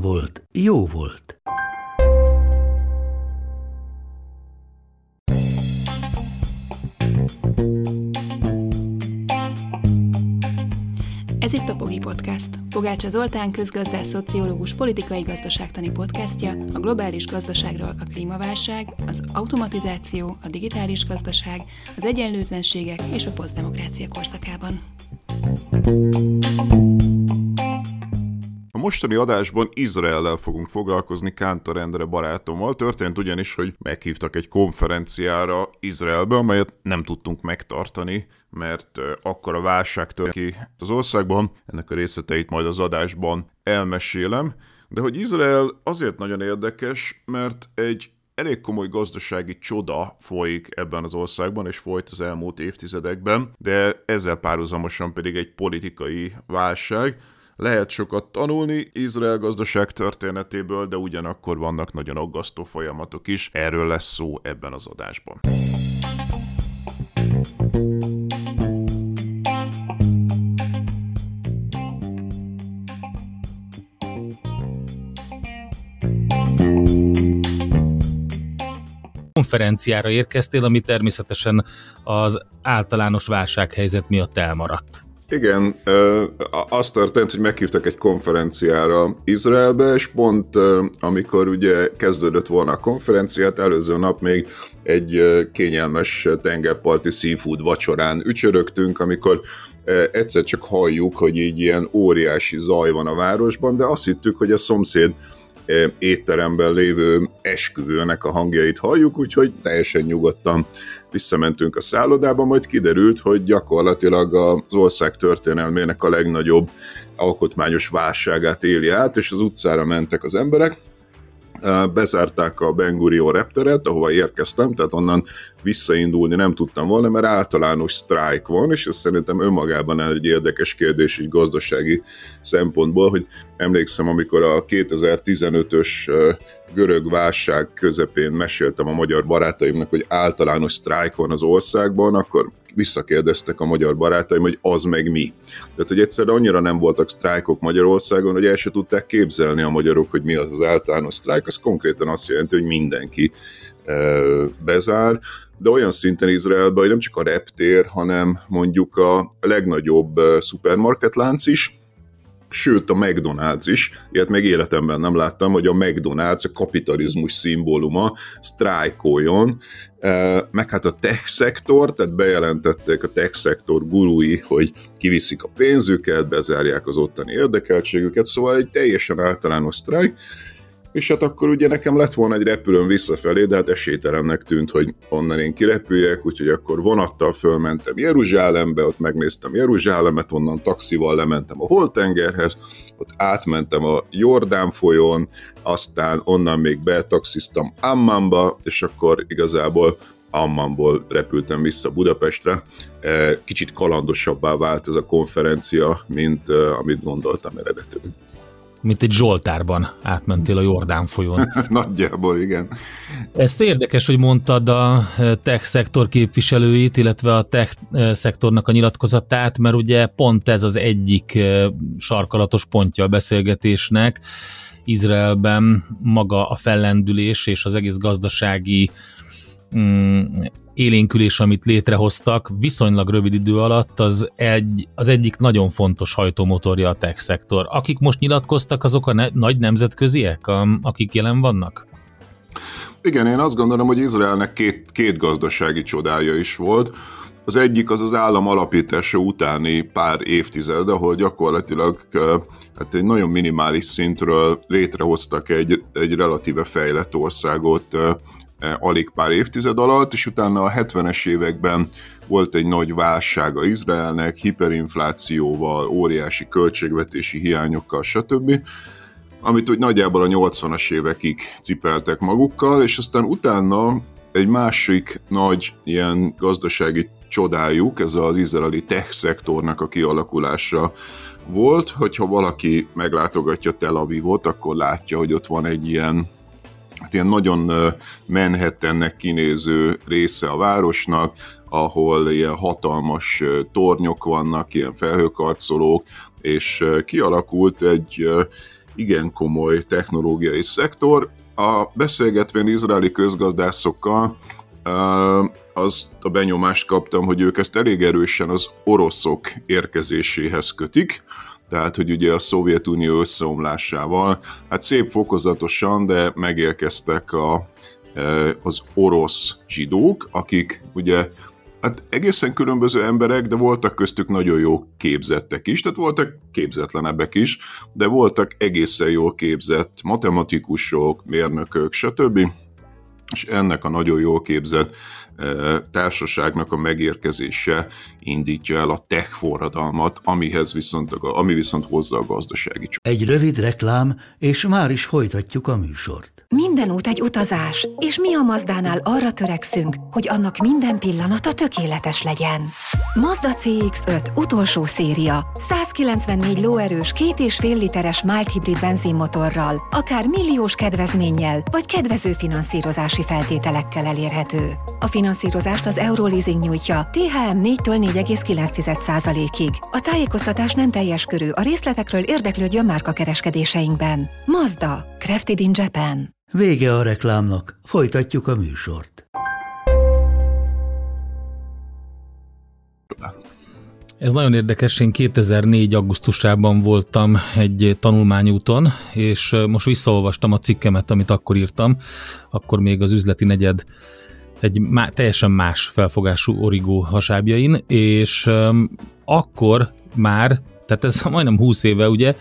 volt, jó volt. Ez itt a Pogi Podcast. Pogácsa Zoltán közgazdás, szociológus, politikai gazdaságtani podcastja a globális gazdaságról a klímaválság, az automatizáció, a digitális gazdaság, az egyenlőtlenségek és a posztdemokrácia korszakában. A mostani adásban Izraellel fogunk foglalkozni Kántor Endre barátommal. Történt ugyanis, hogy meghívtak egy konferenciára Izraelbe, amelyet nem tudtunk megtartani, mert akkor a válság tört ki az országban. Ennek a részleteit majd az adásban elmesélem. De hogy Izrael azért nagyon érdekes, mert egy elég komoly gazdasági csoda folyik ebben az országban, és folyt az elmúlt évtizedekben, de ezzel párhuzamosan pedig egy politikai válság, lehet sokat tanulni Izrael gazdaság történetéből, de ugyanakkor vannak nagyon aggasztó folyamatok is. Erről lesz szó ebben az adásban. konferenciára érkeztél, ami természetesen az általános válsághelyzet miatt elmaradt. Igen, az történt, hogy meghívtak egy konferenciára Izraelbe, és pont amikor ugye kezdődött volna a konferenciát, előző nap még egy kényelmes tengerparti seafood vacsorán ücsörögtünk, amikor egyszer csak halljuk, hogy így ilyen óriási zaj van a városban, de azt hittük, hogy a szomszéd étteremben lévő esküvőnek a hangjait halljuk, úgyhogy teljesen nyugodtan visszamentünk a szállodába, majd kiderült, hogy gyakorlatilag az ország történelmének a legnagyobb alkotmányos válságát éli át, és az utcára mentek az emberek, bezárták a Ben Gurion repteret, ahova érkeztem, tehát onnan visszaindulni nem tudtam volna, mert általános sztrájk van, és ez szerintem önmagában egy érdekes kérdés így gazdasági szempontból, hogy emlékszem, amikor a 2015-ös görög válság közepén meséltem a magyar barátaimnak, hogy általános sztrájk van az országban, akkor visszakérdeztek a magyar barátaim, hogy az meg mi. Tehát, hogy egyszerűen annyira nem voltak sztrájkok Magyarországon, hogy el se tudták képzelni a magyarok, hogy mi az az általános sztrájk, az konkrétan azt jelenti, hogy mindenki bezár, de olyan szinten Izraelben, hogy nem csak a reptér, hanem mondjuk a legnagyobb szupermarketlánc is, sőt a McDonald's is, ilyet még életemben nem láttam, hogy a McDonald's a kapitalizmus szimbóluma sztrájkoljon, meg hát a tech szektor, tehát bejelentették a tech szektor gurui, hogy kiviszik a pénzüket, bezárják az ottani érdekeltségüket, szóval egy teljesen általános sztrájk, és hát akkor ugye nekem lett volna egy repülőn visszafelé, de hát esélytelennek tűnt, hogy onnan én kirepüljek, úgyhogy akkor vonattal fölmentem Jeruzsálembe, ott megnéztem Jeruzsálemet, onnan taxival lementem a Holtengerhez, ott átmentem a Jordán folyón, aztán onnan még betaxiztam Ammanba, és akkor igazából Ammanból repültem vissza Budapestre. E, kicsit kalandosabbá vált ez a konferencia, mint e, amit gondoltam eredetileg mint egy Zsoltárban átmentél a Jordán folyón. Nagyjából, igen. Ezt érdekes, hogy mondtad a tech szektor képviselőit, illetve a tech szektornak a nyilatkozatát, mert ugye pont ez az egyik sarkalatos pontja a beszélgetésnek. Izraelben maga a fellendülés és az egész gazdasági mm, élénkülés, amit létrehoztak viszonylag rövid idő alatt, az, egy, az egyik nagyon fontos hajtómotorja a tech szektor. Akik most nyilatkoztak, azok a ne, nagy nemzetköziek, a, akik jelen vannak? Igen, én azt gondolom, hogy Izraelnek két, két gazdasági csodája is volt. Az egyik az az állam alapítása utáni pár évtized, ahol gyakorlatilag hát egy nagyon minimális szintről létrehoztak egy, egy relatíve fejlett országot alig pár évtized alatt, és utána a 70-es években volt egy nagy válsága Izraelnek, hiperinflációval, óriási költségvetési hiányokkal, stb., amit úgy nagyjából a 80-as évekig cipeltek magukkal, és aztán utána egy másik nagy ilyen gazdasági csodájuk, ez az izraeli tech szektornak a kialakulása volt, hogyha valaki meglátogatja Tel Avivot, akkor látja, hogy ott van egy ilyen hát ilyen nagyon Manhattannek kinéző része a városnak, ahol ilyen hatalmas tornyok vannak, ilyen felhőkarcolók, és kialakult egy igen komoly technológiai szektor. A beszélgetvén izraeli közgazdászokkal az a benyomást kaptam, hogy ők ezt elég erősen az oroszok érkezéséhez kötik, tehát hogy ugye a Szovjetunió összeomlásával, hát szép fokozatosan, de megérkeztek a, az orosz zsidók, akik ugye hát egészen különböző emberek, de voltak köztük nagyon jó képzettek is, tehát voltak képzetlenebbek is, de voltak egészen jól képzett matematikusok, mérnökök, stb. És ennek a nagyon jól képzett társaságnak a megérkezése indítja el a tech forradalmat, amihez viszont, ami viszont hozza a gazdasági csomag. Egy rövid reklám, és már is folytatjuk a műsort. Minden út egy utazás, és mi a Mazdánál arra törekszünk, hogy annak minden pillanata tökéletes legyen. Mazda CX-5 utolsó széria. 194 lóerős, két és fél literes mild hibrid benzinmotorral, akár milliós kedvezménnyel, vagy kedvező finanszírozási feltételekkel elérhető. A finanszírozást az Euroleasing nyújtja, THM 4-től 4,9%-ig. A tájékoztatás nem teljes körű, a részletekről érdeklődjön márka kereskedéseinkben. Mazda, Crafted in Japan. Vége a reklámnak, folytatjuk a műsort. Ez nagyon érdekes, én 2004. augusztusában voltam egy tanulmányúton, és most visszaolvastam a cikkemet, amit akkor írtam, akkor még az üzleti negyed egy má, teljesen más felfogású origó hasábjain, és um, akkor már, tehát ez majdnem 20 éve ugye,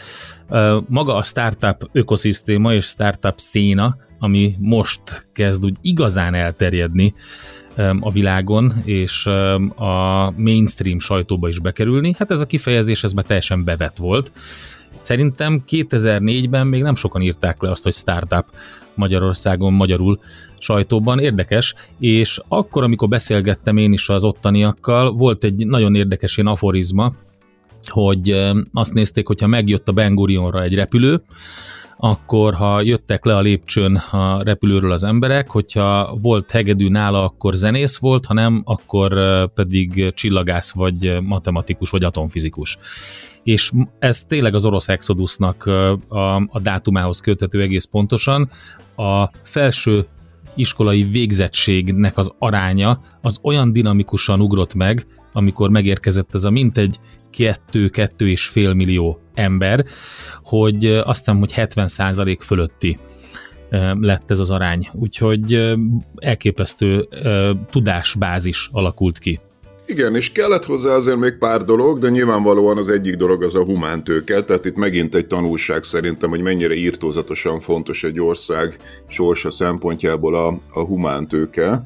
uh, maga a startup ökoszisztéma és startup széna, ami most kezd úgy igazán elterjedni um, a világon, és um, a mainstream sajtóba is bekerülni, hát ez a kifejezés ez már teljesen bevett volt. Szerintem 2004-ben még nem sokan írták le azt, hogy startup Magyarországon magyarul sajtóban, érdekes, és akkor, amikor beszélgettem én is az ottaniakkal, volt egy nagyon érdekes ilyen aforizma, hogy azt nézték, hogyha megjött a Ben Gurionra egy repülő, akkor ha jöttek le a lépcsőn a repülőről az emberek, hogyha volt hegedű nála, akkor zenész volt, ha nem, akkor pedig csillagász, vagy matematikus, vagy atomfizikus. És ez tényleg az orosz exodusnak a, a dátumához köthető egész pontosan. A felső iskolai végzettségnek az aránya az olyan dinamikusan ugrott meg, amikor megérkezett ez a mintegy kettő-kettő és fél millió ember, hogy azt hiszem, hogy 70% fölötti lett ez az arány. Úgyhogy elképesztő tudásbázis alakult ki. Igen, és kellett hozzá azért még pár dolog, de nyilvánvalóan az egyik dolog az a humántőke, tehát itt megint egy tanulság szerintem, hogy mennyire írtózatosan fontos egy ország sorsa szempontjából a, a humántőke.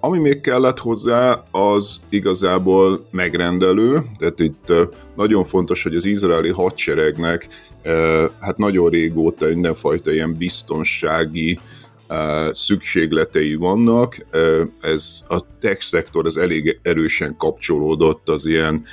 Ami még kellett hozzá, az igazából megrendelő, tehát itt nagyon fontos, hogy az izraeli hadseregnek uh, hát nagyon régóta mindenfajta ilyen biztonsági szükségletei vannak. Ez a tech szektor az elég erősen kapcsolódott az ilyen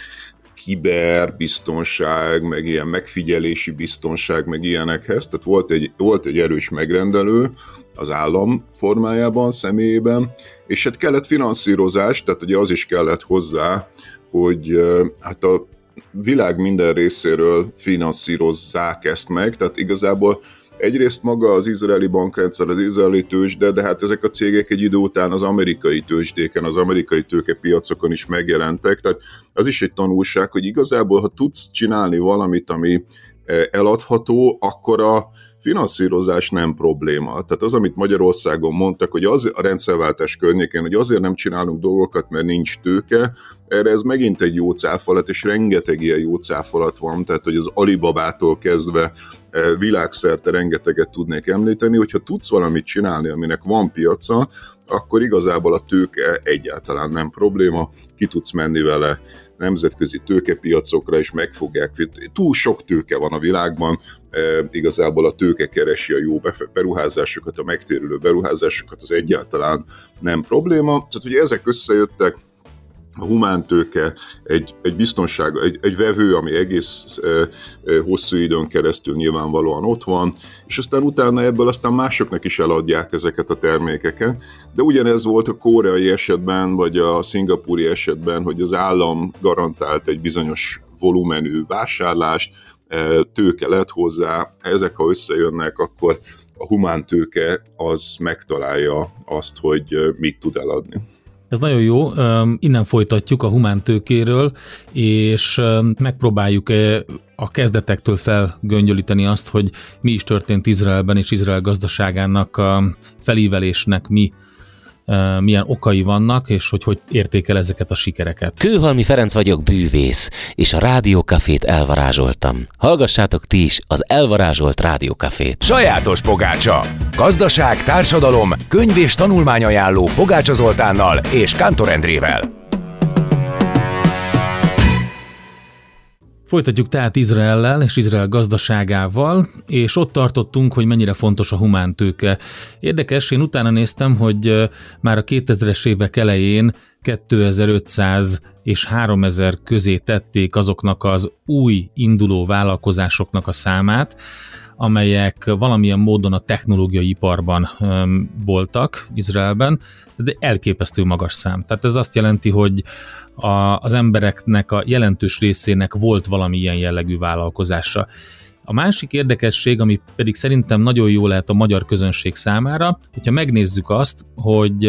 kiberbiztonság, meg ilyen megfigyelési biztonság, meg ilyenekhez. Tehát volt egy, volt egy erős megrendelő az állam formájában, személyében, és hát kellett finanszírozás, tehát ugye az is kellett hozzá, hogy hát a világ minden részéről finanszírozzák ezt meg, tehát igazából Egyrészt maga az izraeli bankrendszer, az izraeli tőzsde, de hát ezek a cégek egy idő után az amerikai tőzsdéken, az amerikai tőkepiacokon is megjelentek, tehát az is egy tanulság, hogy igazából, ha tudsz csinálni valamit, ami eladható, akkor a finanszírozás nem probléma. Tehát az, amit Magyarországon mondtak, hogy az a rendszerváltás környékén, hogy azért nem csinálunk dolgokat, mert nincs tőke, erre ez megint egy jó cáfolat, és rengeteg ilyen jó cáfolat van, tehát hogy az Alibabától kezdve világszerte rengeteget tudnék említeni, hogyha tudsz valamit csinálni, aminek van piaca, akkor igazából a tőke egyáltalán nem probléma, ki tudsz menni vele nemzetközi tőkepiacokra, és megfogják. Túl sok tőke van a világban, e, igazából a tőke keresi a jó beruházásokat, a megtérülő beruházásokat, az egyáltalán nem probléma. Tehát, hogy ezek összejöttek, a humántőke egy, egy biztonság, egy, egy vevő, ami egész e, e, hosszú időn keresztül nyilvánvalóan ott van, és aztán utána ebből aztán másoknak is eladják ezeket a termékeket. De ugyanez volt a koreai esetben, vagy a szingapúri esetben, hogy az állam garantált egy bizonyos volumenű vásárlást, e, tőke lett hozzá, ezek ha összejönnek, akkor a humántőke az megtalálja azt, hogy mit tud eladni. Ez nagyon jó, innen folytatjuk a humántőkéről, és megpróbáljuk a kezdetektől felgöngyölíteni azt, hogy mi is történt Izraelben és Izrael gazdaságának a felívelésnek mi milyen okai vannak, és hogy hogy értékel ezeket a sikereket. Kőhalmi Ferenc vagyok, bűvész, és a Rádiókafét elvarázsoltam. Hallgassátok ti is az elvarázsolt Rádiókafét. Sajátos pogácsa. Gazdaság, társadalom, könyv és tanulmányajánló Pogácsa Zoltánnal és Kántor Endrével. Folytatjuk tehát Izraellel és Izrael gazdaságával, és ott tartottunk, hogy mennyire fontos a humántőke. Érdekes, én utána néztem, hogy már a 2000-es évek elején 2500 és 3000 közé tették azoknak az új induló vállalkozásoknak a számát, amelyek valamilyen módon a technológiai iparban voltak Izraelben, de elképesztő magas szám. Tehát ez azt jelenti, hogy a, az embereknek a jelentős részének volt valami ilyen jellegű vállalkozása. A másik érdekesség, ami pedig szerintem nagyon jó lehet a magyar közönség számára, hogyha megnézzük azt, hogy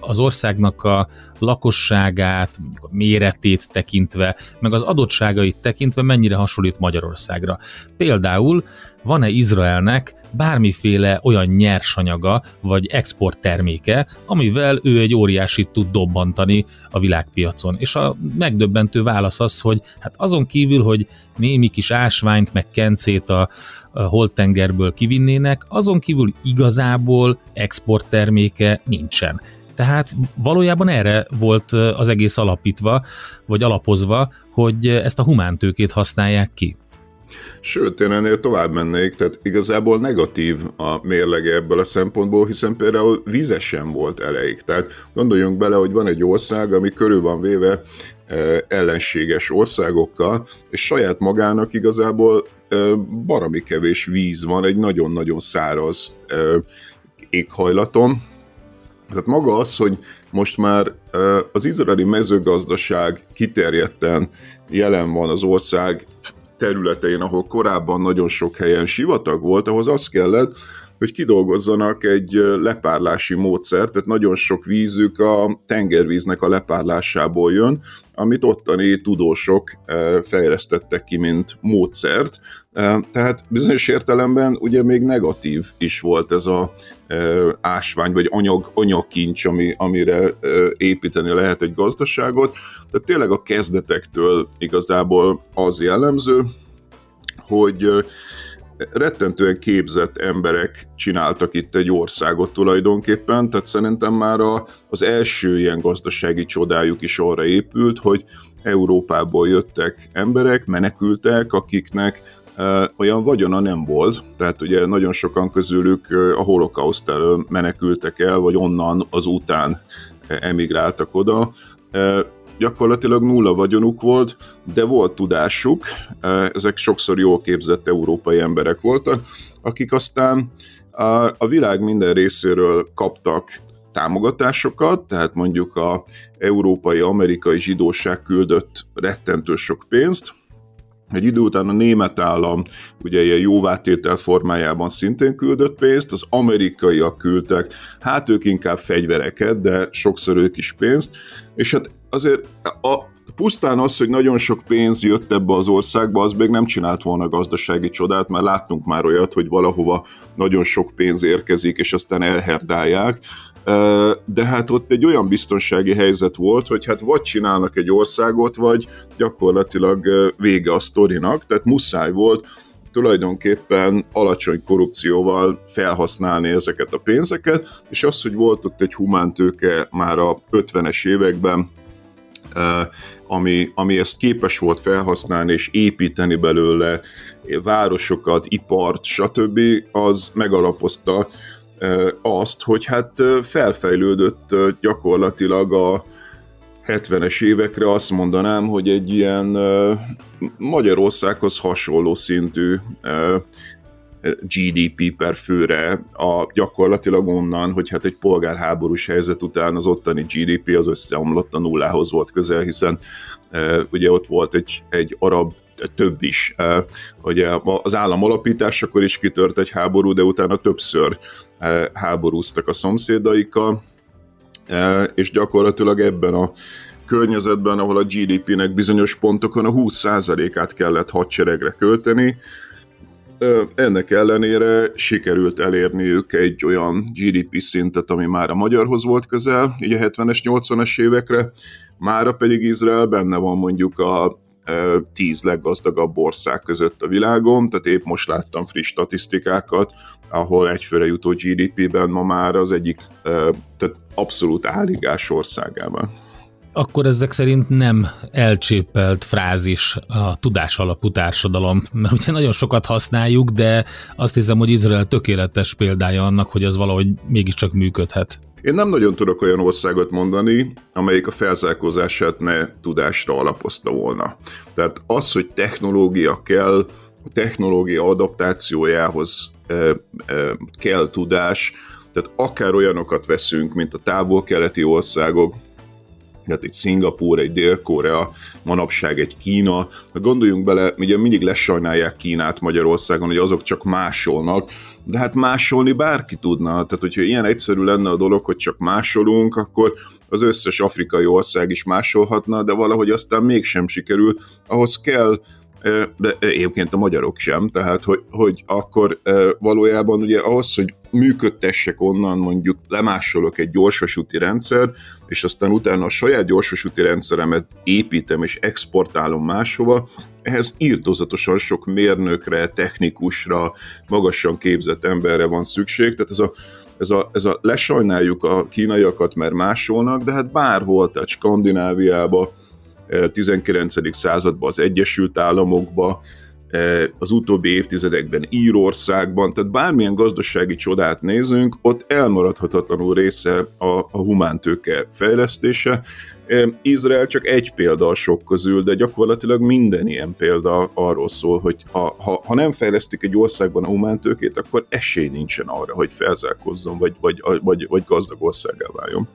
az országnak a lakosságát, mondjuk a méretét tekintve, meg az adottságait tekintve mennyire hasonlít Magyarországra. Például van-e Izraelnek bármiféle olyan nyersanyaga vagy exportterméke, amivel ő egy óriásit tud dobbantani a világpiacon. És a megdöbbentő válasz az, hogy hát azon kívül, hogy némi kis ásványt meg kencét a, a holtengerből kivinnének, azon kívül igazából exportterméke nincsen. Tehát valójában erre volt az egész alapítva, vagy alapozva, hogy ezt a humántőkét használják ki. Sőt, én ennél tovább mennék, tehát igazából negatív a mérlege ebből a szempontból, hiszen például víze sem volt elejéig. Tehát gondoljunk bele, hogy van egy ország, ami körül van véve e, ellenséges országokkal, és saját magának igazából e, barami kevés víz van, egy nagyon-nagyon száraz e, éghajlaton. Tehát maga az, hogy most már az izraeli mezőgazdaság kiterjedten jelen van az ország területein, ahol korábban nagyon sok helyen sivatag volt, ahhoz az kellett, hogy kidolgozzanak egy lepárlási módszert, tehát nagyon sok vízük a tengervíznek a lepárlásából jön, amit ottani tudósok fejlesztettek ki, mint módszert. Tehát bizonyos értelemben ugye még negatív is volt ez a ásvány, vagy anyag, anyagkincs, ami, amire építeni lehet egy gazdaságot. Tehát tényleg a kezdetektől igazából az jellemző, hogy rettentően képzett emberek csináltak itt egy országot tulajdonképpen, tehát szerintem már a, az első ilyen gazdasági csodájuk is arra épült, hogy Európából jöttek emberek, menekültek, akiknek olyan vagyona nem volt, tehát ugye nagyon sokan közülük a holokauszt elől menekültek el, vagy onnan az után emigráltak oda. Gyakorlatilag nulla vagyonuk volt, de volt tudásuk, ezek sokszor jól képzett európai emberek voltak, akik aztán a világ minden részéről kaptak támogatásokat, tehát mondjuk a európai, amerikai zsidóság küldött rettentő sok pénzt, egy idő után a német állam ugye ilyen jóvátétel formájában szintén küldött pénzt, az amerikaiak küldtek, hát ők inkább fegyvereket, de sokszor ők is pénzt, és hát azért a pusztán az, hogy nagyon sok pénz jött ebbe az országba, az még nem csinált volna gazdasági csodát, mert láttunk már olyat, hogy valahova nagyon sok pénz érkezik, és aztán elherdálják, de hát ott egy olyan biztonsági helyzet volt, hogy hát vagy csinálnak egy országot, vagy gyakorlatilag vége a sztorinak, tehát muszáj volt tulajdonképpen alacsony korrupcióval felhasználni ezeket a pénzeket, és az, hogy volt ott egy humántőke már a 50-es években, ami, ami ezt képes volt felhasználni és építeni belőle városokat, ipart, stb., az megalapozta azt, hogy hát felfejlődött gyakorlatilag a 70-es évekre azt mondanám, hogy egy ilyen Magyarországhoz hasonló szintű GDP per főre a gyakorlatilag onnan, hogy hát egy polgárháborús helyzet után az ottani GDP az összeomlott a nullához volt közel, hiszen ugye ott volt egy, egy arab több is. Ugye az állam alapításakor is kitört egy háború, de utána többször háborúztak a szomszédaikkal, és gyakorlatilag ebben a környezetben, ahol a GDP-nek bizonyos pontokon a 20%-át kellett hadseregre költeni, ennek ellenére sikerült elérniük egy olyan GDP szintet, ami már a magyarhoz volt közel, így a 70-es, 80-es évekre, mára pedig Izrael benne van mondjuk a tíz leggazdagabb ország között a világon, tehát épp most láttam friss statisztikákat, ahol egyfőre jutó GDP-ben ma már az egyik tehát abszolút álligás országában akkor ezek szerint nem elcsépelt frázis a tudás alapú társadalom, mert ugye nagyon sokat használjuk, de azt hiszem, hogy Izrael tökéletes példája annak, hogy ez valahogy mégiscsak működhet. Én nem nagyon tudok olyan országot mondani, amelyik a felzárkózását ne tudásra alapozta volna. Tehát az, hogy technológia kell, a technológia adaptációjához e, e, kell tudás, tehát akár olyanokat veszünk, mint a távol-keleti országok, tehát egy Szingapúr, egy Dél-Korea, manapság egy Kína. Gondoljunk bele, ugye mindig lesajnálják Kínát Magyarországon, hogy azok csak másolnak, de hát másolni bárki tudna. Tehát, hogyha ilyen egyszerű lenne a dolog, hogy csak másolunk, akkor az összes afrikai ország is másolhatna, de valahogy aztán mégsem sikerül. Ahhoz kell de egyébként a magyarok sem, tehát hogy, hogy akkor valójában ugye ahhoz, hogy működtessek onnan mondjuk lemásolok egy gyorsvasúti rendszer, és aztán utána a saját gyorsvasúti rendszeremet építem és exportálom máshova, ehhez írtózatosan sok mérnökre, technikusra, magasan képzett emberre van szükség, tehát ez a, ez a, ez a lesajnáljuk a kínaiakat, mert másolnak, de hát bárhol, tehát Skandináviába, 19. században az Egyesült Államokba, az utóbbi évtizedekben Írországban, tehát bármilyen gazdasági csodát nézünk, ott elmaradhatatlanul része a, a humántőke fejlesztése. Izrael csak egy példa a sok közül, de gyakorlatilag minden ilyen példa arról szól, hogy ha, ha, ha nem fejlesztik egy országban a humántőkét, akkor esély nincsen arra, hogy felzárkozzon, vagy, vagy, vagy, vagy gazdag országá váljon.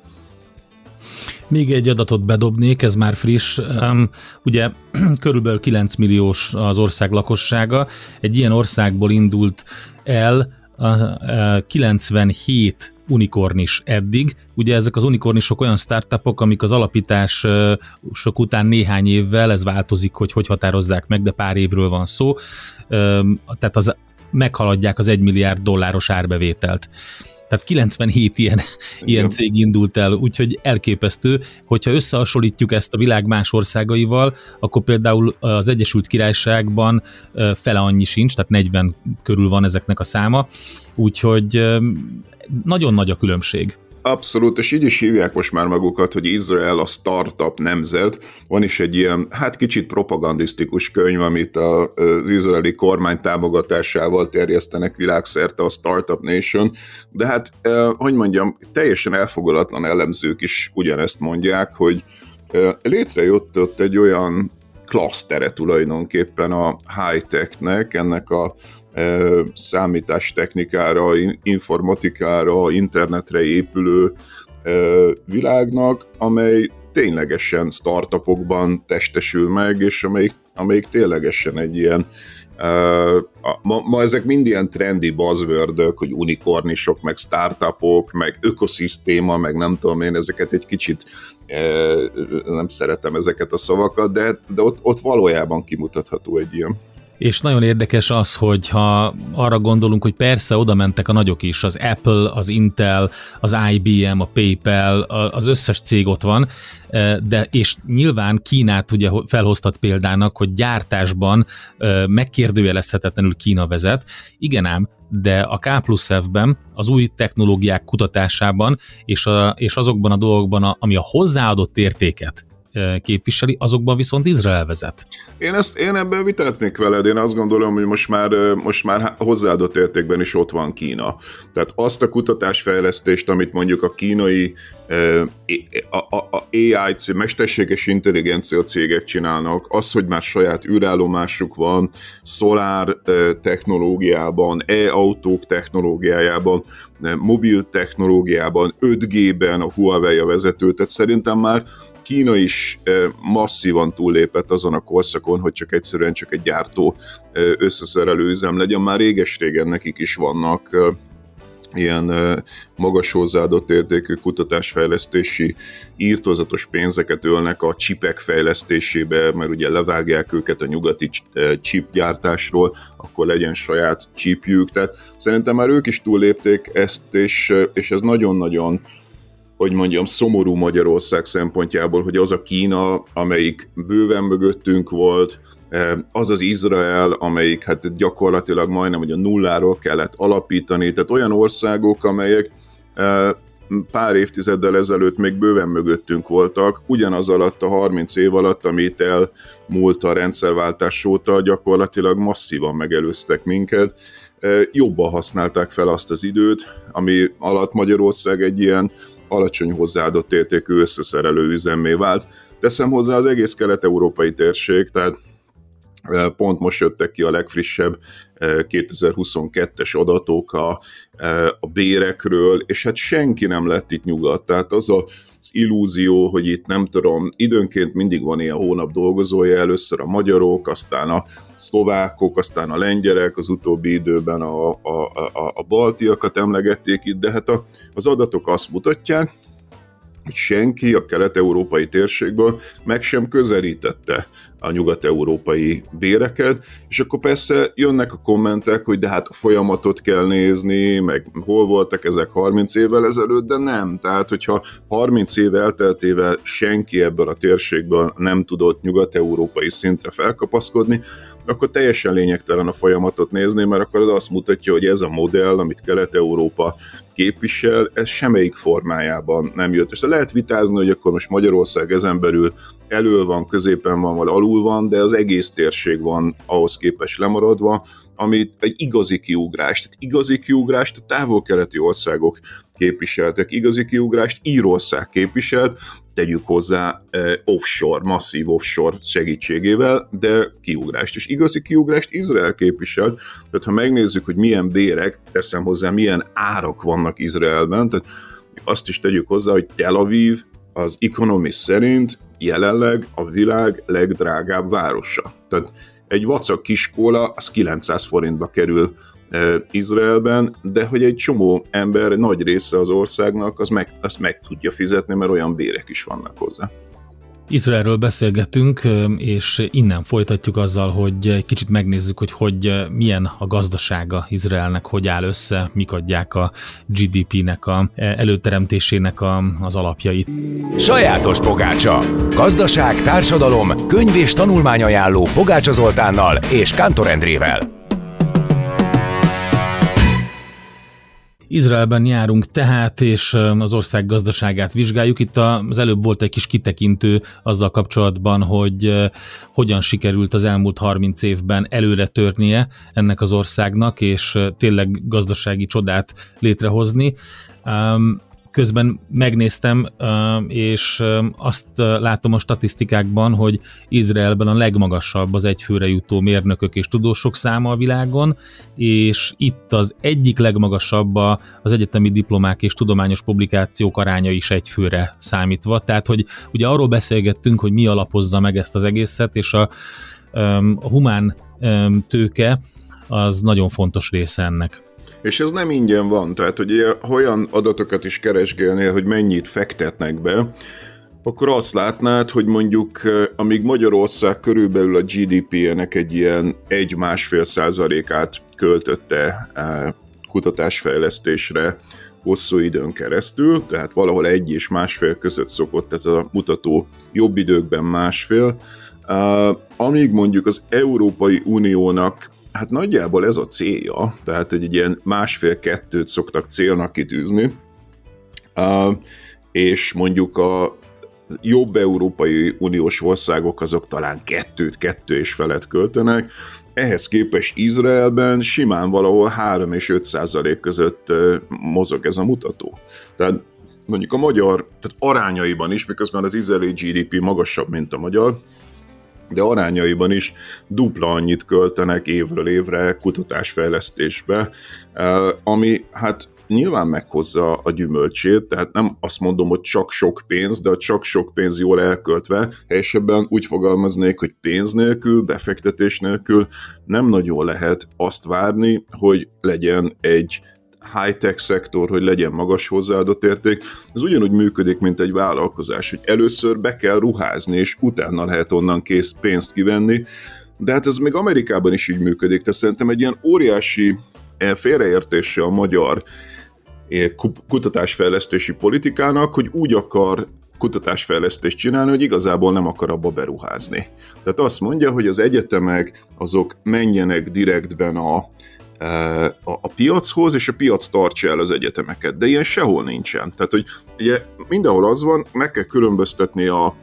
Még egy adatot bedobnék, ez már friss. Ugye körülbelül 9 milliós az ország lakossága. Egy ilyen országból indult el a, a 97 unikornis eddig. Ugye ezek az unikornisok olyan startupok, amik az alapítás sok után néhány évvel, ez változik, hogy hogy határozzák meg, de pár évről van szó, tehát az meghaladják az 1 milliárd dolláros árbevételt. Tehát 97 ilyen, ilyen cég indult el, úgyhogy elképesztő, hogyha összehasonlítjuk ezt a világ más országaival, akkor például az Egyesült Királyságban fele annyi sincs, tehát 40 körül van ezeknek a száma, úgyhogy nagyon nagy a különbség. Abszolút, és így is hívják most már magukat, hogy Izrael a startup nemzet. Van is egy ilyen, hát kicsit propagandisztikus könyv, amit az izraeli kormány támogatásával terjesztenek világszerte a Startup Nation, de hát, hogy mondjam, teljesen elfogadatlan elemzők is ugyanezt mondják, hogy létrejött ott egy olyan klasztere tulajdonképpen a high-technek, ennek a számítástechnikára, informatikára, internetre épülő világnak, amely ténylegesen startupokban testesül meg, és amelyik, amelyik ténylegesen egy ilyen Ma, ma ezek mind ilyen trendi buzzword hogy unikornisok, meg startupok, meg ökoszisztéma, meg nem tudom én, ezeket egy kicsit nem szeretem ezeket a szavakat, de, de ott, ott valójában kimutatható egy ilyen. És nagyon érdekes az, hogy ha arra gondolunk, hogy persze oda mentek a nagyok is, az Apple, az Intel, az IBM, a PayPal, az összes cég ott van, de és nyilván Kínát ugye felhoztat példának, hogy gyártásban megkérdőjelezhetetlenül Kína vezet. Igen ám, de a K plusz F-ben, az új technológiák kutatásában és, a, és azokban a dolgokban, ami a hozzáadott értéket képviseli, azokban viszont Izrael vezet. Én, ezt, én ebben vitatnék veled, én azt gondolom, hogy most már, most már hozzáadott értékben is ott van Kína. Tehát azt a kutatásfejlesztést, amit mondjuk a kínai a, a, a AI, mesterséges intelligencia cégek csinálnak, az, hogy már saját űrállomásuk van, szolár technológiában, e-autók technológiájában, mobil technológiában, 5G-ben a Huawei a vezető, tehát szerintem már Kína is masszívan túllépett azon a korszakon, hogy csak egyszerűen csak egy gyártó összeszerelő üzem legyen. Már réges-régen nekik is vannak ilyen magas hozzáadott értékű kutatásfejlesztési írtozatos pénzeket ölnek a csipek fejlesztésébe, mert ugye levágják őket a nyugati chipgyártásról, akkor legyen saját chipjük, tehát szerintem már ők is túllépték ezt, és, és ez nagyon-nagyon hogy mondjam, szomorú Magyarország szempontjából, hogy az a Kína, amelyik bőven mögöttünk volt, az az Izrael, amelyik hát gyakorlatilag majdnem hogy a nulláról kellett alapítani, tehát olyan országok, amelyek pár évtizeddel ezelőtt még bőven mögöttünk voltak, ugyanaz alatt a 30 év alatt, amit elmúlt a rendszerváltás óta, gyakorlatilag masszívan megelőztek minket, jobban használták fel azt az időt, ami alatt Magyarország egy ilyen alacsony hozzáadott értékű összeszerelő üzemmé vált. Teszem hozzá az egész kelet-európai térség, tehát pont most jöttek ki a legfrissebb 2022-es e, adatok a, a bérekről, és hát senki nem lett itt nyugat. Tehát az a az illúzió, hogy itt nem tudom, időnként mindig van ilyen hónap dolgozója, először a magyarok, aztán a szlovákok, aztán a lengyelek, az utóbbi időben a, a, a, a baltiakat emlegették itt, de hát a, az adatok azt mutatják, senki a kelet-európai térségből meg sem közelítette a nyugat-európai béreket, és akkor persze jönnek a kommentek, hogy de hát a folyamatot kell nézni, meg hol voltak ezek 30 évvel ezelőtt, de nem. Tehát, hogyha 30 év elteltével senki ebből a térségből nem tudott nyugat-európai szintre felkapaszkodni, akkor teljesen lényegtelen a folyamatot nézni, mert akkor az azt mutatja, hogy ez a modell, amit Kelet-Európa képvisel, ez semmelyik formájában nem jött. És lehet vitázni, hogy akkor most Magyarország ezen belül elő van, középen van, vagy alul van, de az egész térség van ahhoz képest lemaradva, ami egy igazi kiugrást, tehát igazi kiugrást a távol-keleti országok képviseltek, igazi kiugrást Írország képviselt, tegyük hozzá eh, offshore, masszív offshore segítségével, de kiugrást. És igazi kiugrást Izrael képviselt, tehát ha megnézzük, hogy milyen bérek, teszem hozzá, milyen árak vannak Izraelben, tehát azt is tegyük hozzá, hogy Tel Aviv az Economist szerint jelenleg a világ legdrágább városa. Tehát egy vacak kiskola az 900 forintba kerül e, Izraelben, de hogy egy csomó ember, nagy része az országnak, az meg, azt meg tudja fizetni, mert olyan bérek is vannak hozzá. Izraelről beszélgetünk, és innen folytatjuk azzal, hogy egy kicsit megnézzük, hogy, hogy milyen a gazdasága Izraelnek, hogy áll össze, mik adják a GDP-nek a előteremtésének a, az alapjait. Sajátos pogácsa. Gazdaság, társadalom, könyv és tanulmányajánló Pogácsa Zoltánnal és Kántor Endrével. Izraelben járunk tehát, és az ország gazdaságát vizsgáljuk. Itt az előbb volt egy kis kitekintő azzal kapcsolatban, hogy hogyan sikerült az elmúlt 30 évben előre törnie ennek az országnak, és tényleg gazdasági csodát létrehozni közben megnéztem, és azt látom a statisztikákban, hogy Izraelben a legmagasabb az egyfőre jutó mérnökök és tudósok száma a világon, és itt az egyik legmagasabb az egyetemi diplomák és tudományos publikációk aránya is egyfőre számítva. Tehát, hogy ugye arról beszélgettünk, hogy mi alapozza meg ezt az egészet, és a a humán tőke az nagyon fontos része ennek. És ez nem ingyen van, tehát hogy olyan adatokat is keresgélnél, hogy mennyit fektetnek be, akkor azt látnád, hogy mondjuk amíg Magyarország körülbelül a GDP-nek egy ilyen egy-másfél százalékát költötte kutatásfejlesztésre hosszú időn keresztül, tehát valahol egy és másfél között szokott ez a mutató jobb időkben másfél, amíg mondjuk az Európai Uniónak hát nagyjából ez a célja, tehát hogy egy ilyen másfél-kettőt szoktak célnak kitűzni, és mondjuk a jobb Európai Uniós országok azok talán kettőt, kettő és felett költenek, ehhez képest Izraelben simán valahol 3 és 5 százalék között mozog ez a mutató. Tehát mondjuk a magyar, tehát arányaiban is, miközben az izraeli GDP magasabb, mint a magyar, de arányaiban is dupla annyit költenek évről évre kutatásfejlesztésbe, ami hát nyilván meghozza a gyümölcsét, tehát nem azt mondom, hogy csak sok pénz, de csak sok pénz jól elköltve, helyesebben úgy fogalmaznék, hogy pénz nélkül, befektetés nélkül nem nagyon lehet azt várni, hogy legyen egy high-tech szektor, hogy legyen magas hozzáadott érték, ez ugyanúgy működik, mint egy vállalkozás, hogy először be kell ruházni, és utána lehet onnan kész pénzt kivenni, de hát ez még Amerikában is így működik, tehát szerintem egy ilyen óriási eh, félreértése a magyar eh, kutatásfejlesztési politikának, hogy úgy akar kutatásfejlesztést csinálni, hogy igazából nem akar abba beruházni. Tehát azt mondja, hogy az egyetemek azok menjenek direktben a, a, a piachoz, és a piac tartsa el az egyetemeket. De ilyen sehol nincsen. Tehát, hogy ugye mindenhol az van, meg kell különböztetni a,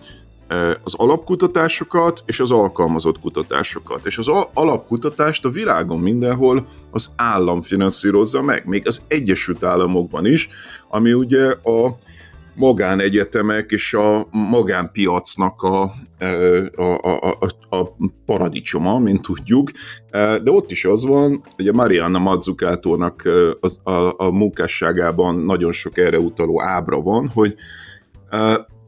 az alapkutatásokat és az alkalmazott kutatásokat. És az alapkutatást a világon mindenhol az állam finanszírozza meg, még az Egyesült Államokban is, ami ugye a magánegyetemek és a magánpiacnak a, a, a, a, a paradicsoma, mint tudjuk, de ott is az van, hogy a Marianna Mazzucatónak az, a, a munkásságában nagyon sok erre utaló ábra van, hogy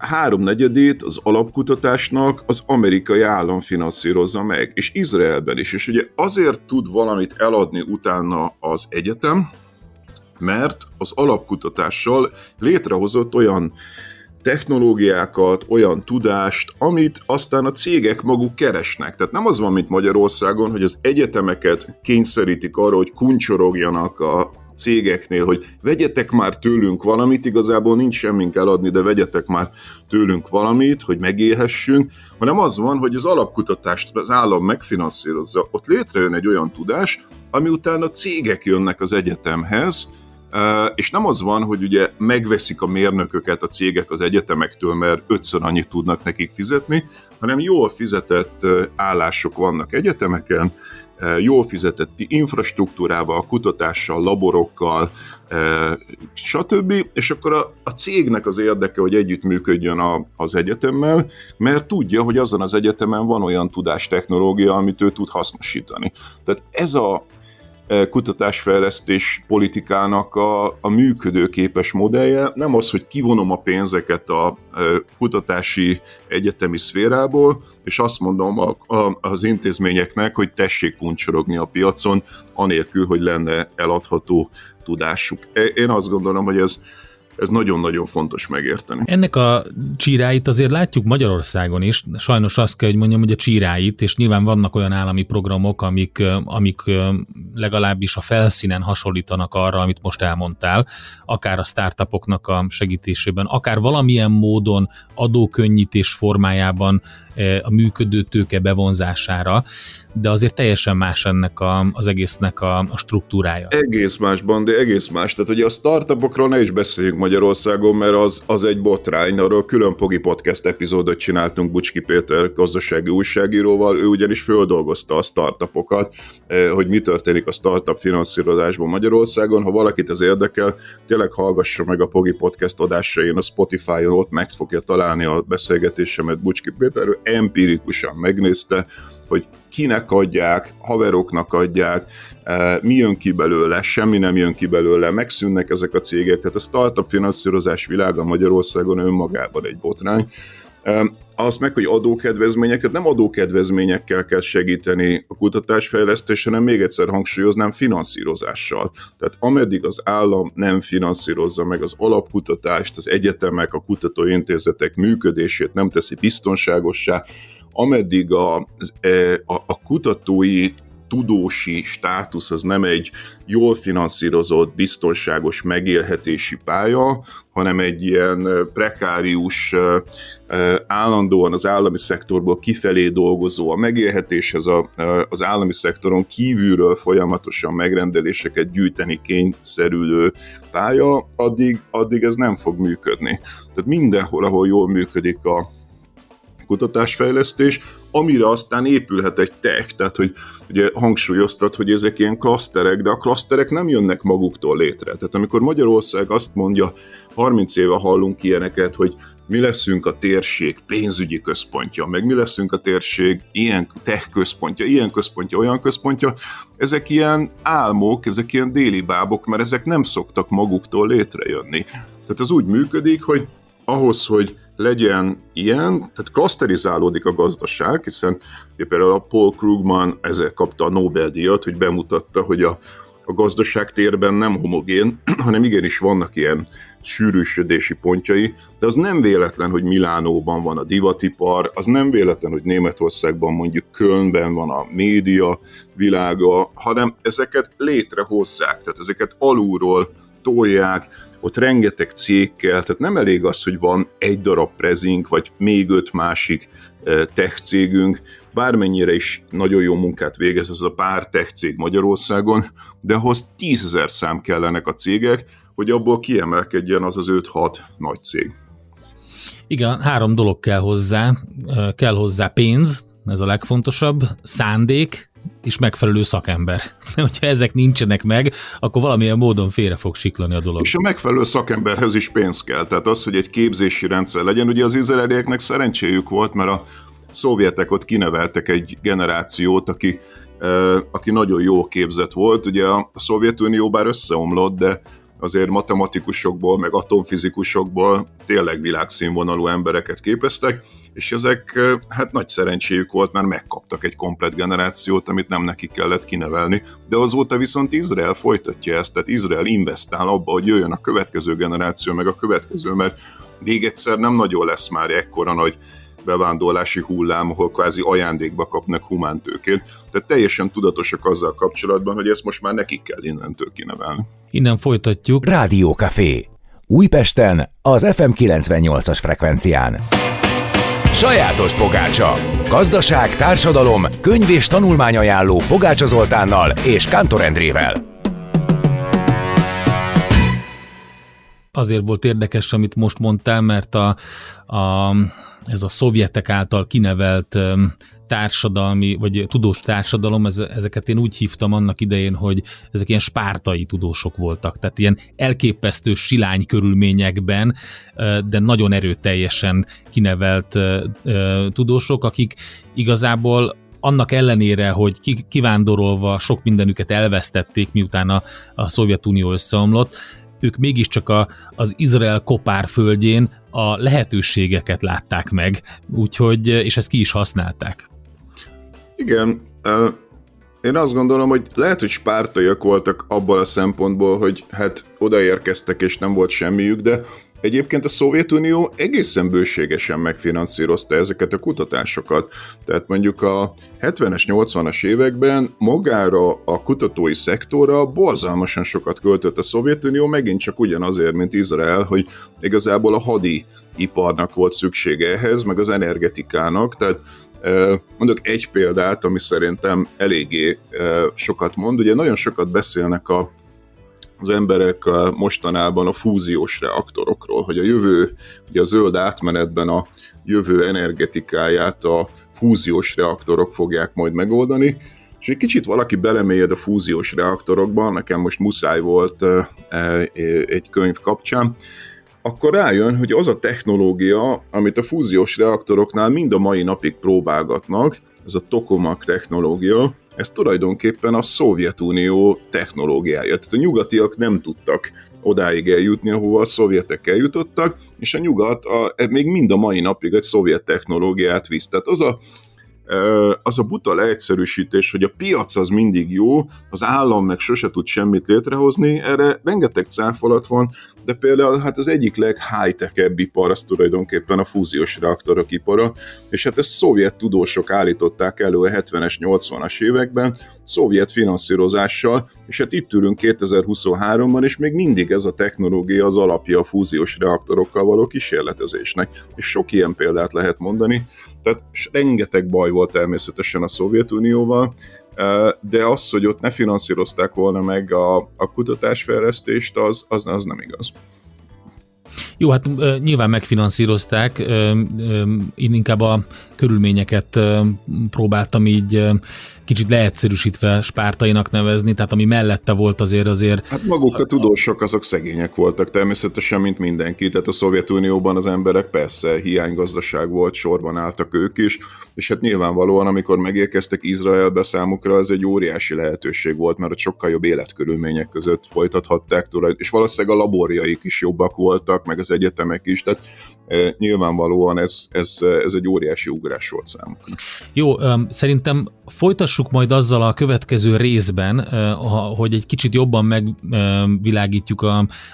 háromnegyedét az alapkutatásnak az amerikai állam finanszírozza meg, és Izraelben is. És ugye azért tud valamit eladni utána az egyetem, mert az alapkutatással létrehozott olyan technológiákat, olyan tudást, amit aztán a cégek maguk keresnek. Tehát nem az van, mint Magyarországon, hogy az egyetemeket kényszerítik arra, hogy kuncsorogjanak a cégeknél, hogy vegyetek már tőlünk valamit, igazából nincs semmink eladni, de vegyetek már tőlünk valamit, hogy megélhessünk, hanem az van, hogy az alapkutatást az állam megfinanszírozza. Ott létrejön egy olyan tudás, ami utána cégek jönnek az egyetemhez, és nem az van, hogy ugye megveszik a mérnököket a cégek az egyetemektől, mert ötször annyit tudnak nekik fizetni, hanem jól fizetett állások vannak egyetemeken, jól fizetett infrastruktúrával, kutatással, laborokkal, stb. És akkor a, a cégnek az érdeke, hogy együttműködjön a, az egyetemmel, mert tudja, hogy azon az egyetemen van olyan tudástechnológia, amit ő tud hasznosítani. Tehát ez a, kutatásfejlesztés politikának a, a működőképes modellje. Nem az, hogy kivonom a pénzeket a kutatási egyetemi szférából, és azt mondom a, a, az intézményeknek, hogy tessék kuncsorogni a piacon, anélkül, hogy lenne eladható tudásuk. Én azt gondolom, hogy ez ez nagyon-nagyon fontos megérteni. Ennek a csíráit azért látjuk Magyarországon is. Sajnos azt kell, hogy mondjam, hogy a csíráit, és nyilván vannak olyan állami programok, amik, amik legalábbis a felszínen hasonlítanak arra, amit most elmondtál, akár a startupoknak a segítésében, akár valamilyen módon adókönnyítés formájában a működő tőke bevonzására de azért teljesen más ennek a, az egésznek a, a struktúrája. Egész másban, de egész más. Tehát ugye a startupokról ne is beszéljünk Magyarországon, mert az, az egy botrány. Arról külön Pogi Podcast epizódot csináltunk Bucski Péter gazdasági újságíróval, ő ugyanis földolgozta a startupokat, hogy mi történik a startup finanszírozásban Magyarországon. Ha valakit ez érdekel, tényleg hallgassa meg a Pogi Podcast adásain a Spotify-on, ott meg fogja találni a beszélgetésemet Bucski Péter, ő empirikusan megnézte, hogy kinek adják, haveroknak adják, e, mi jön ki belőle, semmi nem jön ki belőle, megszűnnek ezek a cégek, tehát a startup finanszírozás világa Magyarországon önmagában egy botrány, Az meg, hogy adókedvezmények, tehát nem adókedvezményekkel kell segíteni a kutatásfejlesztés, hanem még egyszer hangsúlyoznám finanszírozással. Tehát ameddig az állam nem finanszírozza meg az alapkutatást, az egyetemek, a kutatóintézetek működését nem teszi biztonságossá, ameddig a, e, a, a kutatói tudósi státusz az nem egy jól finanszírozott, biztonságos megélhetési pálya, hanem egy ilyen prekárius, állandóan az állami szektorból kifelé dolgozó, a megélhetéshez a, az állami szektoron kívülről folyamatosan megrendeléseket gyűjteni kényszerülő pálya, addig, addig ez nem fog működni. Tehát mindenhol, ahol jól működik a, kutatásfejlesztés, amire aztán épülhet egy tech, tehát hogy ugye hangsúlyoztat, hogy ezek ilyen klaszterek, de a klaszterek nem jönnek maguktól létre. Tehát amikor Magyarország azt mondja, 30 éve hallunk ilyeneket, hogy mi leszünk a térség pénzügyi központja, meg mi leszünk a térség ilyen tech központja, ilyen központja, olyan központja, ezek ilyen álmok, ezek ilyen déli bábok, mert ezek nem szoktak maguktól létrejönni. Tehát ez úgy működik, hogy ahhoz, hogy legyen ilyen, tehát klaszterizálódik a gazdaság, hiszen például a Paul Krugman ezzel kapta a Nobel-díjat, hogy bemutatta, hogy a, a gazdaság térben nem homogén, hanem igenis vannak ilyen sűrűsödési pontjai, de az nem véletlen, hogy Milánóban van a divatipar, az nem véletlen, hogy Németországban mondjuk Kölnben van a média világa, hanem ezeket létrehozzák, tehát ezeket alulról tolják, ott rengeteg cég kell, tehát nem elég az, hogy van egy darab prezink, vagy még öt másik tech cégünk, bármennyire is nagyon jó munkát végez az a pár tech cég Magyarországon, de ahhoz tízezer szám kellenek a cégek, hogy abból kiemelkedjen az az 5-6 nagy cég. Igen, három dolog kell hozzá. Kell hozzá pénz, ez a legfontosabb, szándék, és megfelelő szakember. Hogyha ezek nincsenek meg, akkor valamilyen módon félre fog siklani a dolog. És a megfelelő szakemberhez is pénz kell. Tehát az, hogy egy képzési rendszer legyen. Ugye az izraelieknek szerencséjük volt, mert a szovjetek ott kineveltek egy generációt, aki, aki nagyon jó képzett volt. Ugye a Szovjetunió bár összeomlott, de azért matematikusokból, meg atomfizikusokból tényleg világszínvonalú embereket képeztek, és ezek hát nagy szerencséjük volt, mert megkaptak egy komplet generációt, amit nem nekik kellett kinevelni, de azóta viszont Izrael folytatja ezt, tehát Izrael investál abba, hogy jöjjön a következő generáció, meg a következő, mert még egyszer nem nagyon lesz már ekkora nagy bevándorlási hullám, ahol kvázi ajándékba kapnak humántőkét. Tehát teljesen tudatosak azzal kapcsolatban, hogy ezt most már nekik kell innentől kinevelni. Innen folytatjuk. Rádiókafé. Újpesten az FM 98-as frekvencián. Sajátos pogácsa. Gazdaság, társadalom, könyv és tanulmányajánló Pogácsa Zoltánnal és Kántor Endrével. Azért volt érdekes, amit most mondtál, mert a, a ez a szovjetek által kinevelt társadalmi, vagy tudós társadalom, ez, ezeket én úgy hívtam annak idején, hogy ezek ilyen spártai tudósok voltak, tehát ilyen elképesztő silány körülményekben, de nagyon erőteljesen kinevelt tudósok, akik igazából annak ellenére, hogy kivándorolva sok mindenüket elvesztették, miután a, a Szovjetunió összeomlott, ők mégiscsak a, az Izrael kopár földjén a lehetőségeket látták meg, úgyhogy, és ezt ki is használták. Igen, én azt gondolom, hogy lehet, hogy spártaiak voltak abban a szempontból, hogy hát odaérkeztek és nem volt semmiük, de Egyébként a Szovjetunió egészen bőségesen megfinanszírozta ezeket a kutatásokat. Tehát mondjuk a 70-es, 80-as években magára a kutatói szektorra borzalmasan sokat költött a Szovjetunió, megint csak ugyanazért, mint Izrael, hogy igazából a hadi iparnak volt szüksége ehhez, meg az energetikának, tehát Mondok egy példát, ami szerintem eléggé sokat mond. Ugye nagyon sokat beszélnek a az emberek mostanában a fúziós reaktorokról, hogy a jövő, ugye a zöld átmenetben a jövő energetikáját a fúziós reaktorok fogják majd megoldani, és egy kicsit valaki belemélyed a fúziós reaktorokba, nekem most muszáj volt e, egy könyv kapcsán, akkor rájön, hogy az a technológia, amit a fúziós reaktoroknál mind a mai napig próbálgatnak, ez a tokamak technológia, ez tulajdonképpen a Szovjetunió technológiája. Tehát a nyugatiak nem tudtak odáig eljutni, ahova a szovjetek eljutottak, és a nyugat a, még mind a mai napig egy szovjet technológiát visz. Tehát az a az a buta leegyszerűsítés, hogy a piac az mindig jó, az állam meg sose tud semmit létrehozni, erre rengeteg cáfolat van, de például hát az egyik leg-high-tech ipar az tulajdonképpen a fúziós reaktorok ipara, és hát ezt szovjet tudósok állították elő a 70-es, 80-as években, szovjet finanszírozással, és hát itt ülünk 2023-ban, és még mindig ez a technológia az alapja a fúziós reaktorokkal való kísérletezésnek. És sok ilyen példát lehet mondani, tehát rengeteg baj volt természetesen a Szovjetunióval, de az, hogy ott ne finanszírozták volna meg a, a kutatásfejlesztést, az, az, az nem igaz. Jó, hát nyilván megfinanszírozták, én inkább a körülményeket próbáltam így kicsit leegyszerűsítve spártainak nevezni, tehát ami mellette volt azért azért... Hát maguk a tudósok azok szegények voltak természetesen, mint mindenki, tehát a Szovjetunióban az emberek persze hiánygazdaság volt, sorban álltak ők is, és hát nyilvánvalóan, amikor megérkeztek Izraelbe számukra, ez egy óriási lehetőség volt, mert ott sokkal jobb életkörülmények között folytathatták tulajdon, és valószínűleg a laborjaik is jobbak voltak, meg az egyetemek is, tehát e, nyilvánvalóan ez, ez, ez egy óriási ugrás volt számukra. Jó, szerintem folytassuk majd azzal a következő részben, hogy egy kicsit jobban megvilágítjuk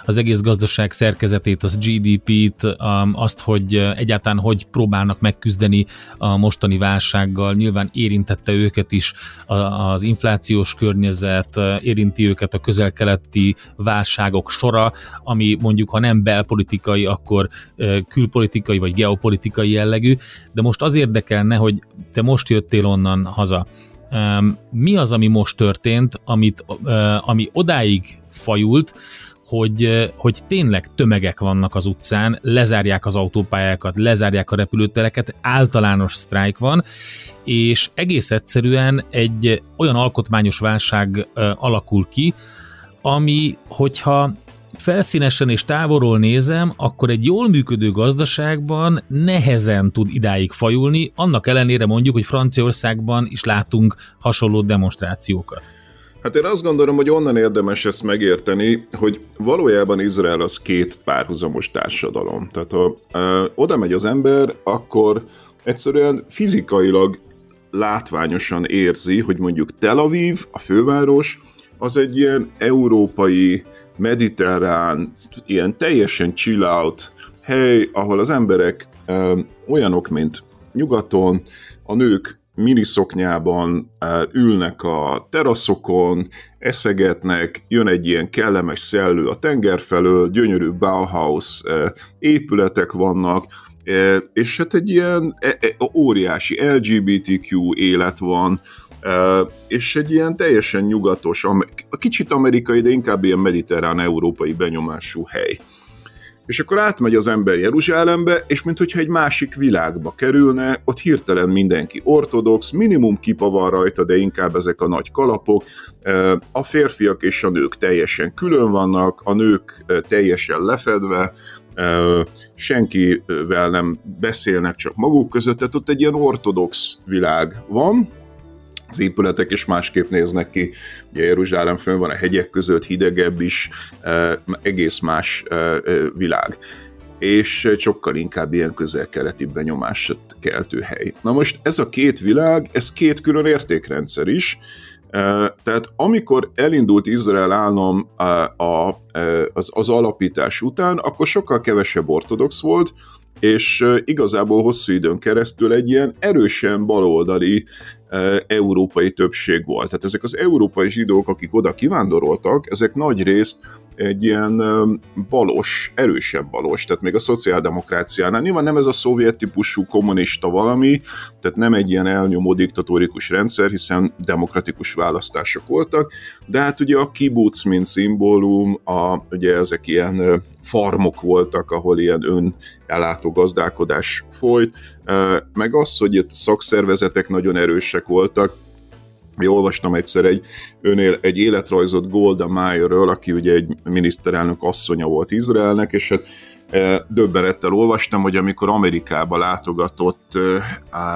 az egész gazdaság szerkezetét, az GDP-t, azt, hogy egyáltalán hogy próbálnak megküzdeni a mostani válsággal. Nyilván érintette őket is az inflációs környezet, érinti őket a közel-keleti válságok sora, ami mondjuk, ha nem belpolitikai, akkor külpolitikai vagy geopolitikai jellegű, de most az érdekelne, hogy te most jöttél onnan haza. Mi az, ami most történt, amit, ami odáig fajult, hogy, hogy tényleg tömegek vannak az utcán, lezárják az autópályákat, lezárják a repülőtereket, általános sztrájk van, és egész egyszerűen egy olyan alkotmányos válság alakul ki, ami, hogyha felszínesen és távolról nézem, akkor egy jól működő gazdaságban nehezen tud idáig fajulni, annak ellenére mondjuk, hogy Franciaországban is látunk hasonló demonstrációkat. Hát én azt gondolom, hogy onnan érdemes ezt megérteni, hogy valójában Izrael az két párhuzamos társadalom. Tehát ha ö, oda megy az ember, akkor egyszerűen fizikailag látványosan érzi, hogy mondjuk Tel Aviv, a főváros, az egy ilyen európai mediterrán, ilyen teljesen chill out hely, ahol az emberek ö, olyanok, mint nyugaton, a nők miniszoknyában ülnek a teraszokon, eszegetnek, jön egy ilyen kellemes szellő a tenger felől, gyönyörű Bauhaus épületek vannak, és hát egy ilyen e, e, óriási LGBTQ élet van, és egy ilyen teljesen nyugatos, kicsit amerikai, de inkább ilyen mediterrán-európai benyomású hely. És akkor átmegy az ember Jeruzsálembe, és mintha egy másik világba kerülne, ott hirtelen mindenki ortodox, minimum kipa van rajta, de inkább ezek a nagy kalapok. A férfiak és a nők teljesen külön vannak, a nők teljesen lefedve, senkivel nem beszélnek csak maguk között, tehát ott egy ilyen ortodox világ van, az épületek is másképp néznek ki. Ugye Jeruzsálem fönn van a hegyek között, hidegebb is, egész más világ és sokkal inkább ilyen közel-keleti benyomásot keltő hely. Na most ez a két világ, ez két külön értékrendszer is, tehát amikor elindult Izrael állam az, az alapítás után, akkor sokkal kevesebb ortodox volt, és igazából hosszú időn keresztül egy ilyen erősen baloldali európai többség volt. Tehát ezek az európai zsidók, akik oda kivándoroltak, ezek nagy részt egy ilyen balos, erősebb balos, tehát még a szociáldemokráciánál. Nyilván nem ez a szovjet típusú kommunista valami, tehát nem egy ilyen elnyomó diktatórikus rendszer, hiszen demokratikus választások voltak, de hát ugye a kibuc, mint szimbólum, a, ugye ezek ilyen farmok voltak, ahol ilyen ön ellátó gazdálkodás folyt, meg az, hogy itt szakszervezetek nagyon erősek voltak, én olvastam egyszer egy, önél, egy életrajzot Golda Meirről, aki ugye egy miniszterelnök asszonya volt Izraelnek, és hát döbbenettel olvastam, hogy amikor Amerikába látogatott,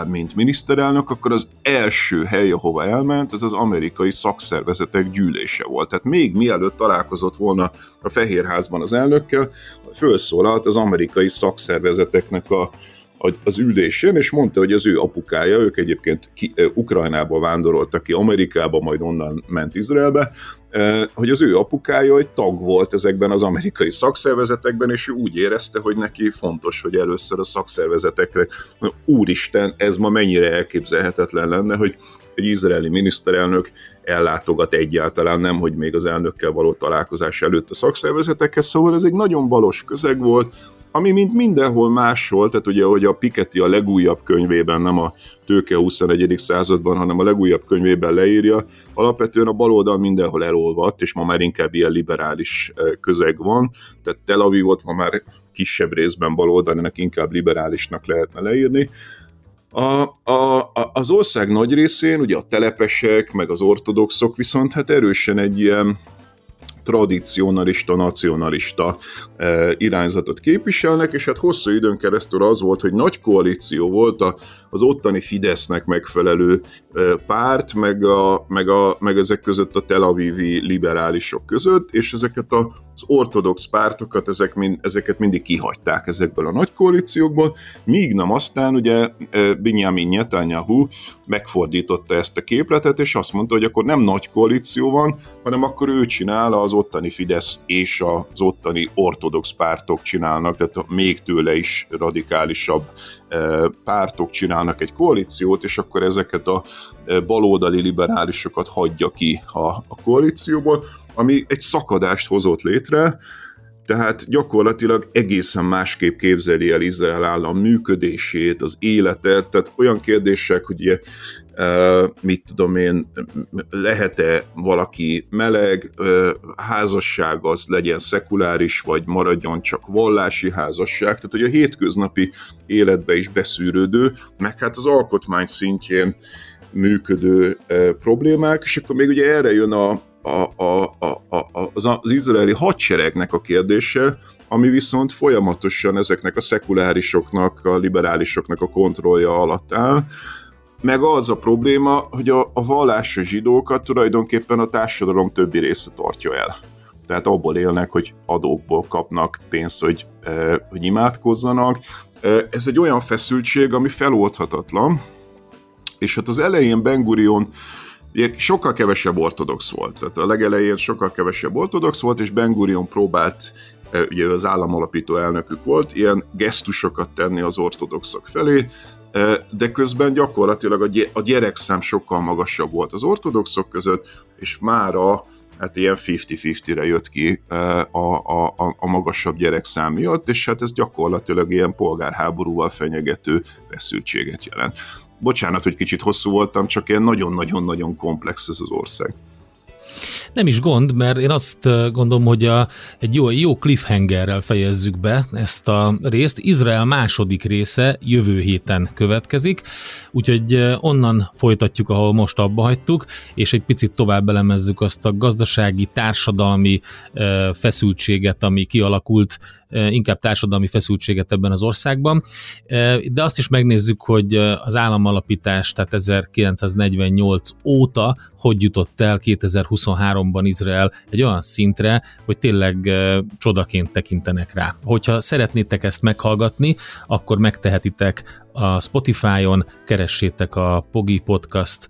mint miniszterelnök, akkor az első hely, ahova elment, az az amerikai szakszervezetek gyűlése volt. Tehát még mielőtt találkozott volna a Fehérházban az elnökkel, felszólalt az amerikai szakszervezeteknek a az ülésén, és mondta, hogy az ő apukája, ők egyébként ki, Ukrajnába vándoroltak ki Amerikába, majd onnan ment Izraelbe, hogy az ő apukája egy tag volt ezekben az amerikai szakszervezetekben, és ő úgy érezte, hogy neki fontos, hogy először a szakszervezetekre, úristen, ez ma mennyire elképzelhetetlen lenne, hogy egy izraeli miniszterelnök ellátogat egyáltalán, nem, hogy még az elnökkel való találkozás előtt a szakszervezetekhez, szóval ez egy nagyon balos közeg volt, ami mint mindenhol máshol, tehát ugye, hogy a Piketty a legújabb könyvében, nem a tőke 21. században, hanem a legújabb könyvében leírja, alapvetően a baloldal mindenhol elolvadt, és ma már inkább ilyen liberális közeg van, tehát Tel Avivot ma már kisebb részben baloldalinak, inkább liberálisnak lehetne leírni, a, a, az ország nagy részén, ugye a telepesek, meg az ortodoxok viszont hát erősen egy ilyen tradicionalista, nacionalista e, irányzatot képviselnek, és hát hosszú időn keresztül az volt, hogy nagy koalíció volt az ottani Fidesznek megfelelő e, párt, meg, a, meg, a, meg ezek között a Tel Avivi liberálisok között, és ezeket a az ortodox pártokat, ezek mind, ezeket mindig kihagyták ezekből a nagy koalíciókból, míg nem aztán ugye e, Benjamin Netanyahu megfordította ezt a képletet, és azt mondta, hogy akkor nem nagy koalíció van, hanem akkor ő csinál, az ottani Fidesz és az ottani ortodox pártok csinálnak, tehát még tőle is radikálisabb e, pártok csinálnak egy koalíciót, és akkor ezeket a e, baloldali liberálisokat hagyja ki a, a koalícióból, ami egy szakadást hozott létre, tehát gyakorlatilag egészen másképp képzeli el Izrael állam működését, az életet, tehát olyan kérdések, hogy ugye, mit tudom én, lehet-e valaki meleg, házasság az legyen szekuláris, vagy maradjon csak vallási házasság, tehát hogy a hétköznapi életbe is beszűrődő, meg hát az alkotmány szintjén működő problémák, és akkor még ugye erre jön a, a, a, a, a, az, az izraeli hadseregnek a kérdése, ami viszont folyamatosan ezeknek a szekulárisoknak, a liberálisoknak a kontrollja alatt áll, meg az a probléma, hogy a, a vallásos zsidókat tulajdonképpen a társadalom többi része tartja el. Tehát abból élnek, hogy adókból kapnak pénzt, hogy, hogy imádkozzanak. Ez egy olyan feszültség, ami feloldhatatlan, és hát az elején Ben Gurion sokkal kevesebb ortodox volt, tehát a legelején sokkal kevesebb ortodox volt, és Ben próbált, e, ugye az államalapító elnökük volt, ilyen gesztusokat tenni az ortodoxok felé, e, de közben gyakorlatilag a gyerekszám sokkal magasabb volt az ortodoxok között, és mára hát ilyen 50-50-re jött ki e, a, a, a, a magasabb gyerekszám miatt, és hát ez gyakorlatilag ilyen polgárháborúval fenyegető feszültséget jelent. Bocsánat, hogy kicsit hosszú voltam, csak ilyen nagyon-nagyon-nagyon komplex ez az ország. Nem is gond, mert én azt gondolom, hogy a, egy jó, jó cliffhangerrel fejezzük be ezt a részt. Izrael második része jövő héten következik, úgyhogy onnan folytatjuk, ahol most abba hagytuk, és egy picit tovább elemezzük azt a gazdasági, társadalmi feszültséget, ami kialakult inkább társadalmi feszültséget ebben az országban, de azt is megnézzük, hogy az államalapítás, tehát 1948 óta hogy jutott el 2023-ban Izrael egy olyan szintre, hogy tényleg csodaként tekintenek rá. Hogyha szeretnétek ezt meghallgatni, akkor megtehetitek a Spotify-on, keressétek a Pogi Podcast,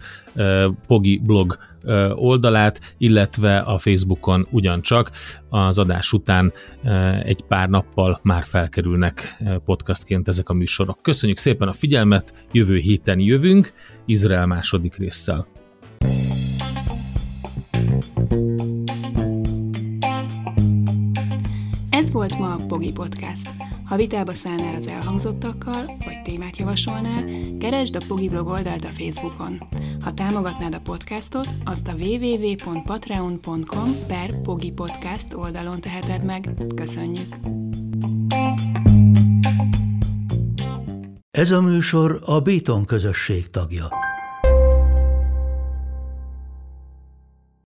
Pogi blog oldalát, illetve a Facebookon ugyancsak az adás után egy pár nappal már felkerülnek podcastként ezek a műsorok. Köszönjük szépen a figyelmet, jövő héten jövünk Izrael második résszel. Ez volt ma a Pogi Podcast. Ha vitába szállnál az elhangzottakkal, vagy témát javasolnál, keresd a Pogi blog oldalt a Facebookon. Ha támogatnád a podcastot, azt a www.patreon.com per Pogi Podcast oldalon teheted meg. Köszönjük! Ez a műsor a Béton közösség tagja.